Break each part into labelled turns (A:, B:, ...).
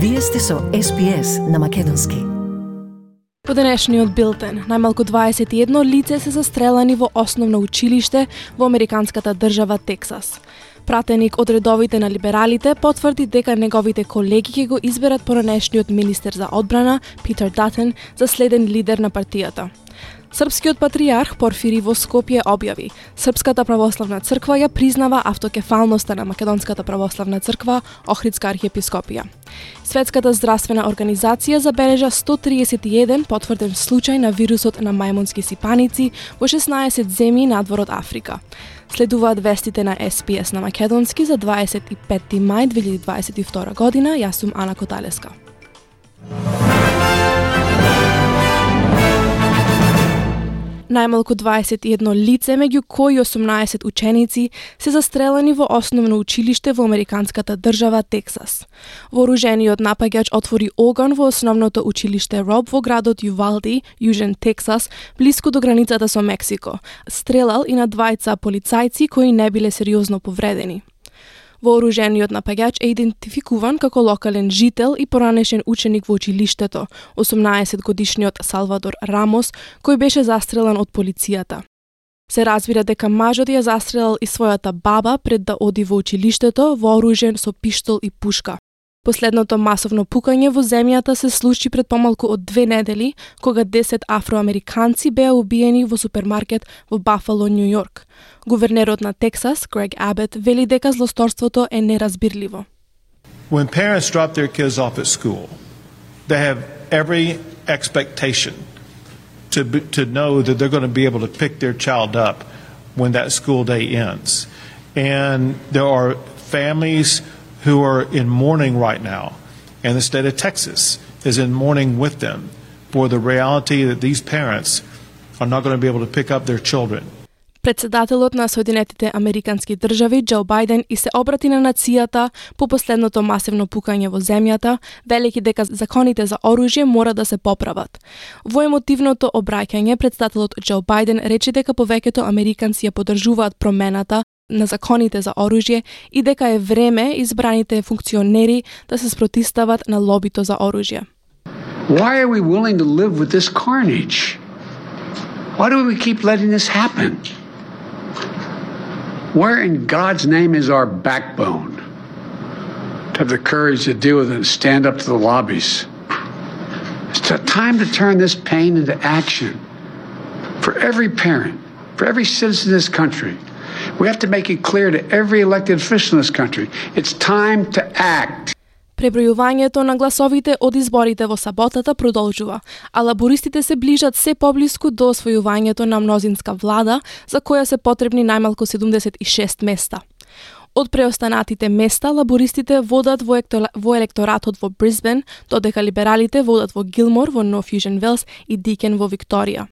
A: Вие сте со SPS на Македонски.
B: По денешниот билтен, најмалку 21 лице се застрелани во основно училиште во американската држава Тексас. Пратеник од редовите на либералите потврди дека неговите колеги ќе го изберат поранешниот министер за одбрана Питер Датен за следен лидер на партијата. Српскиот патриарх Порфири во Скопје објави Српската православна црква ја признава автокефалноста на Македонската православна црква Охридска архиепископија. Светската здравствена организација забележа 131 потврден случај на вирусот на мајмунски сипаници во 16 земји надвор од Африка. Следуваат вестите на SPS на Македонски за 25 мај 2022 година. Јас сум Ана Коталеска. Најмалку 21 лице, меѓу кои 18 ученици, се застрелани во основно училиште во американската држава Тексас. Вооружениот напаѓач отвори оган во основното училиште Роб во градот Ювалди, Јужен Тексас, близко до границата со Мексико. Стрелал и на двајца полицајци кои не биле сериозно повредени. Вооружениот напаѓач е идентификуван како локален жител и поранешен ученик во училиштето, 18 годишниот Салвадор Рамос, кој беше застрелан од полицијата. Се разбира дека мажот ја застрелал и својата баба пред да оди во училиштето вооружен со пиштол и пушка. Последното масовно пукање во земјата се случи пред помалку од две недели, кога 10 афроамериканци беа убиени во супермаркет во Бафало, Нью Йорк. Гувернерот на Тексас, Грег Абет, вели дека злосторството е неразбирливо.
C: When parents drop their kids off at school, they have every expectation to, be, to know that they're going to be able to pick their child up when that school day ends. And there are families who are in mourning right now, and the state of Texas is in mourning with them for the reality that these parents are not going to be able to pick up their children.
B: Председателот на Соединетите Американски држави Џо Бајден и се обрати на нацијата по последното масивно пукање во земјата, велики дека законите за оружје мора да се поправат. Во емотивното обраќање, председателот Џо Бајден рече дека повеќето американци ја поддржуваат промената на законите за оружје и дека е време избраните функционери да се спротистават на лобито за оружје.
D: Why are we willing to live with this carnage? Why do we keep letting this happen? Where in God's name is our backbone to have the courage to deal with it and stand up to the lobbies? It's time to turn this pain into action for every parent, for every citizen in this country. We have to make it clear to every elected official in this country it's time to act.
B: Пребројувањето на гласовите од изборите во саботата продолжува, а лабористите се ближат се поблиску до освојувањето на мнозинска влада, за која се потребни најмалку 76 места. Од преостанатите места, лабористите водат во, во електоратот во Брисбен, додека либералите водат во Гилмор, во Нов Южен Велс и Дикен во Викторија.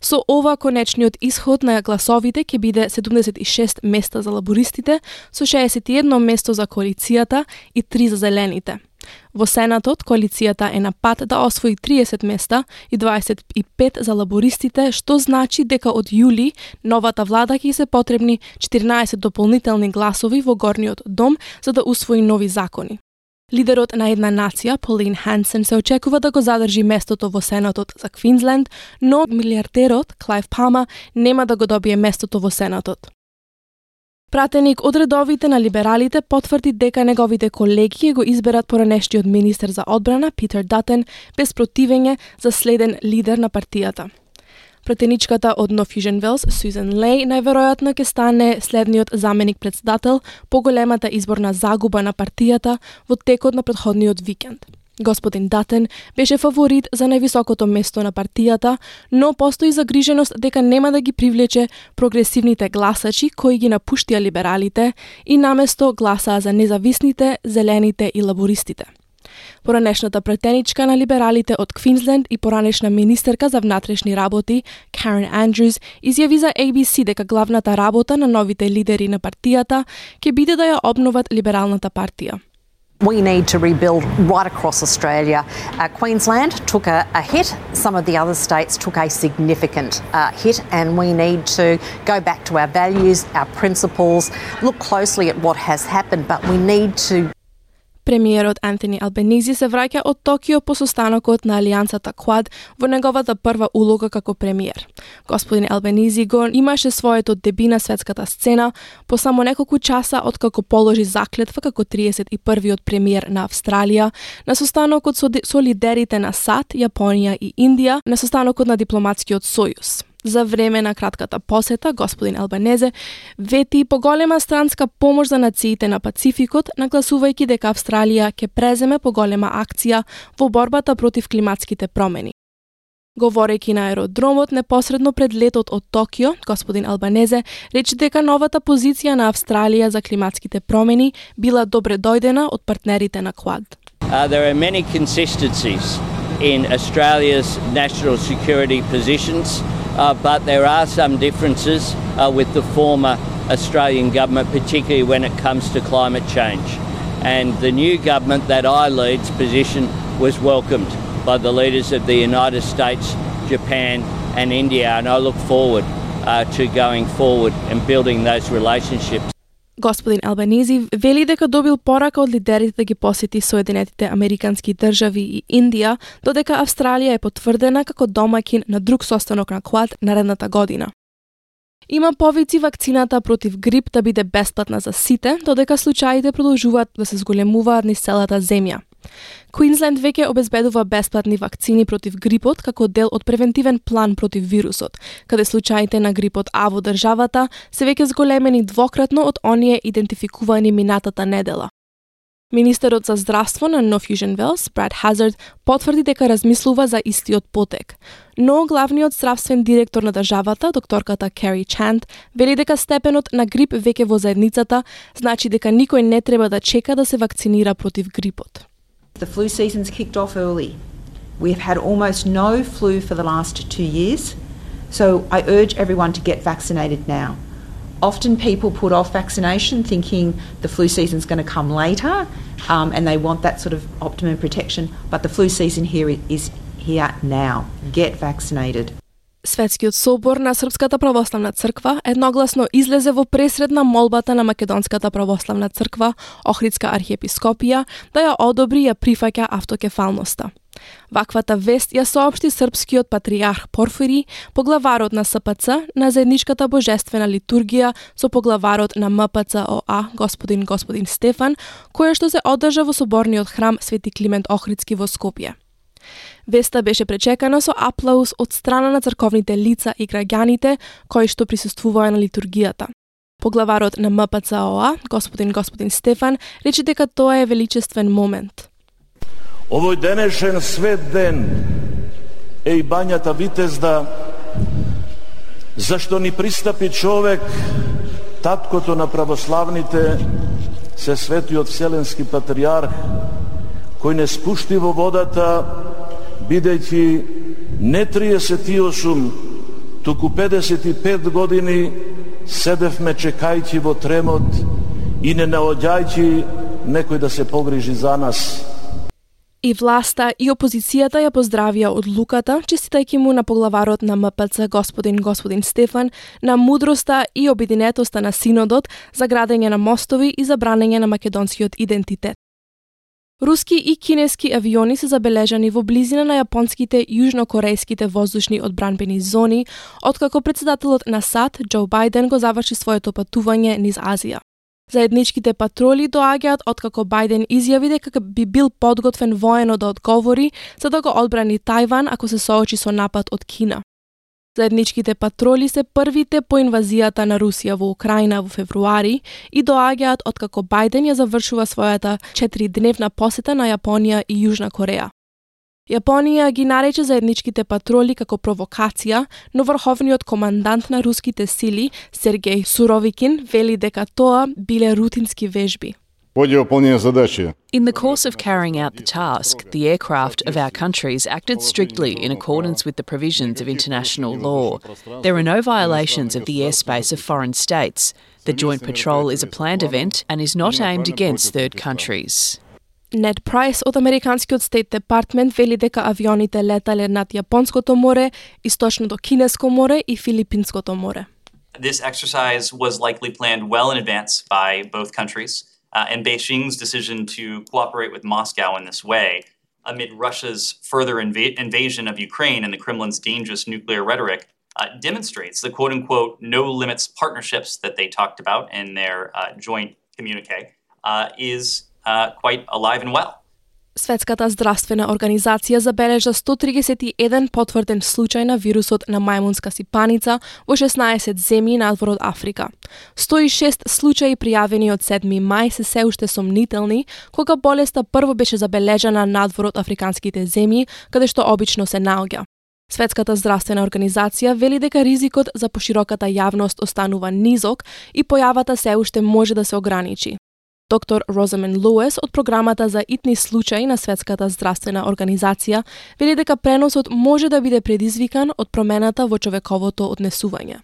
B: Со ова конечниот исход на гласовите ќе биде 76 места за лабористите, со 61 место за коалицијата и 3 за зелените. Во Сенатот, коалицијата е на пат да освои 30 места и 25 за лабористите, што значи дека од јули новата влада ќе се потребни 14 дополнителни гласови во горниот дом за да усвои нови закони. Лидерот на една нација, Полин Хансен, се очекува да го задржи местото во Сенатот за Квинсленд, но милиардерот Клайв Пама нема да го добие местото во Сенатот. Пратеник од редовите на либералите потврди дека неговите колеги го изберат поранешниот министер за одбрана Питер Датен без противење за следен лидер на партијата. Пратеничката од No Fusion Wells, Сюзен Лей, најверојатно ќе стане следниот заменик председател по големата изборна загуба на партијата во текот на предходниот викенд. Господин Датен беше фаворит за највисокото место на партијата, но постои загриженост дека нема да ги привлече прогресивните гласачи кои ги напуштија либералите и наместо гласаа за независните, зелените и лабористите. Поранешната претеничка на либералите од Квинсленд и поранешна министерка за внатрешни работи, Карен Андрюс, изјави за ABC дека главната работа на новите лидери на партијата ќе биде да ја обноват либералната партија.
E: We need to rebuild right across Australia. Uh, Queensland took a, a, hit, some of the other states took a significant uh, hit, and we need to go back to our values, our principles, look closely at what has happened, but we need to
B: Премиерот Антони Албенизи се враќа од Токио по состанокот на Алијансата Квад во неговата прва улога како премиер. Господин Албенизи го имаше своето деби на светската сцена по само неколку часа од како положи заклетва како 31-виот премиер на Австралија, на состанокот со, со лидерите на САД, Јапонија и Индија, на состанокот на дипломатскиот сојуз. За време на кратката посета, господин Албанезе вети поголема странска помош за нациите на Пацификот, нагласувајќи дека Австралија ќе преземе поголема акција во борбата против климатските промени. Говорејќи на аеродромот непосредно пред летот од Токио, господин Албанезе рече дека новата позиција на Австралија за климатските промени била добре дојдена од партнерите на Квад.
F: Uh, there are many consistencies in Australia's national security positions uh, but there are some differences uh, with the former Australian government, particularly when it comes to climate change. And the new government that I lead's position was welcomed by the leaders of the United States, Japan, and India, and I look forward uh, to going forward and building those relationships.
B: Господин Албанизи вели дека добил порака од лидерите да ги посети Соединетите Американски држави и Индија, додека Австралија е потврдена како домакин на друг состанок на Квад наредната година. Има повици вакцината против грип да биде бесплатна за сите, додека случаите продолжуваат да се зголемуваат низ целата земја. Квинсленд веќе обезбедува бесплатни вакцини против грипот како дел од превентивен план против вирусот, каде случаите на грипот А во државата се веќе зголемени двократно од оние идентификувани минатата недела. Министерот за здравство на Нов Южен Велс, Брад Хазард, потврди дека размислува за истиот потек. Но главниот здравствен директор на државата, докторката Кери Чант, вели дека степенот на грип веќе во заедницата значи дека никој не треба да чека да се вакцинира против грипот.
G: The flu season's kicked off early. We've had almost no flu for the last two years, so I urge everyone to get vaccinated now. Often people put off vaccination thinking the flu season's going to come later um, and they want that sort of optimum protection, but the flu season here is here now. Get vaccinated.
B: Светскиот собор на Српската православна црква едногласно излезе во пресред на молбата на Македонската православна црква, Охридска архиепископија, да ја одобри и ја прифаќа автокефалноста. Ваквата вест ја соопшти српскиот патриарх Порфири, поглаварот на СПЦ, на заедничката божествена литургија со поглаварот на МПЦОА, господин господин Стефан, која што се одржа во соборниот храм Свети Климент Охридски во Скопје. Веста беше пречекана со аплауз од страна на црковните лица и граѓаните кои што присуствуваа на литургијата. Поглаварот на МПЦОА, господин господин Стефан, рече дека тоа е величествен момент.
H: Овој денешен свет ден е и бањата Витезда, зашто ни пристапи човек, таткото на православните, се светиот Вселенски патриарх, кој не спушти во водата бидејќи не 38, туку 55 години седевме чекајќи во тремот и не наоѓајќи некој да се погрижи за нас.
B: И власта и опозицијата ја поздравија од луката, честитајќи му на поглаварот на МПЦ господин господин Стефан на мудроста и обединетоста на синодот за градење на мостови и за бранење на македонскиот идентитет. Руски и кинески авиони се забележани во близина на јапонските и јужнокорејските воздушни одбранбени зони, откако председателот на САД, Џо Бајден, го заврши своето патување низ Азија. Заедничките патроли доаѓаат откако Бајден изјави дека би бил подготвен воено да одговори за да го одбрани Тајван ако се соочи со напад од Кина. Заедничките патроли се првите по инвазијата на Русија во Украина во февруари и доаѓаат откако Бајден ја завршува својата 4-дневна посета на Јапонија и Јужна Кореја. Јапонија ги нарече заедничките патроли како провокација, но врховниот командант на руските сили, Сергеј Суровикин, вели дека тоа биле рутински вежби.
I: In the course of carrying out the task, the aircraft of our countries acted strictly in accordance with the provisions of international law. There are no violations of the airspace of foreign states. The joint patrol is a planned event and is not aimed against third countries.
B: Нед Прайс од Американскиот Стейт Департмент вели дека авионите летале над Јапонското море, Источното Кинеско море и Филипинското море.
J: This exercise was likely planned well in advance by both countries. uh, and Beijing's decision to cooperate with Moscow in this way amid Russia's further inv- invasion of Ukraine and the Kremlin's dangerous nuclear rhetoric uh, demonstrates the quote unquote no limits partnerships that they talked about in their uh, joint communique uh, is uh, quite alive and well.
B: Светската здравствена организација забележа 131 потврден случај на вирусот на мајмунска сипаница во 16 земји надвор од Африка. 106 случаи пријавени од 7 мај се се уште сомнителни, кога болеста прво беше забележана надвор од африканските земји, каде што обично се наоѓа. Светската здравствена организација вели дека ризикот за пошироката јавност останува низок и појавата се уште може да се ограничи. Доктор Розамен Луес од програмата за итни случаи на Светската здравствена организација вели дека преносот може да биде предизвикан од промената во човековото однесување.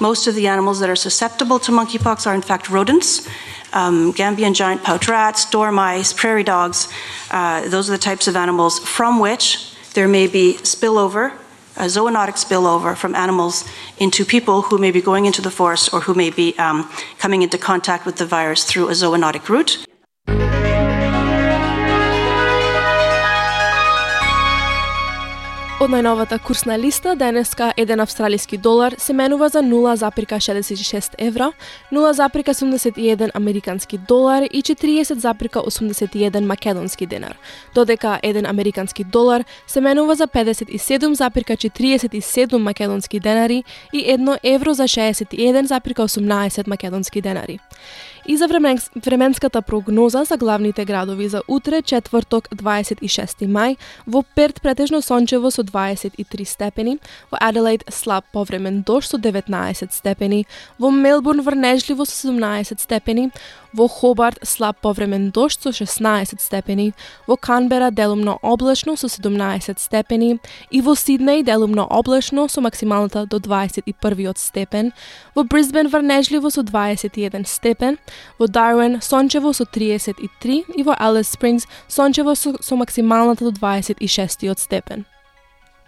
K: Most of the animals that are susceptible to monkeypox are in fact rodents. Um, Gambian giant pouch rats, dormice, prairie dogs. Uh, those are the types of animals from which there may be spillover a zoonotic spillover from animals into people who may be going into the forest or who may be um, coming into contact with the virus through a zoonotic route.
B: Од најновата курсна листа, денеска еден австралиски долар се менува за 0,66 евра, 0,71 американски долар и 40,81 македонски денар, додека еден американски долар се менува за 57,47 македонски денари и едно евро за 61,18 македонски денари. И за временската прогноза за главните градови за утре, четврток, 26 мај, во Перт претежно сончево со 23 степени, во Аделаид слаб повремен дожд со 19 степени, во Мелбурн врнежливо со 17 степени, во Хобарт слаб повремен дожд со 16 степени, во Канбера делумно облачно со 17 степени и во Сиднеј делумно облачно со максималната до 21 степен, во Брисбен врнежливо со 21 степен, во Дарвен сончево со 33 и во Алис Спрингс сончево со, со максималната до 26 степен.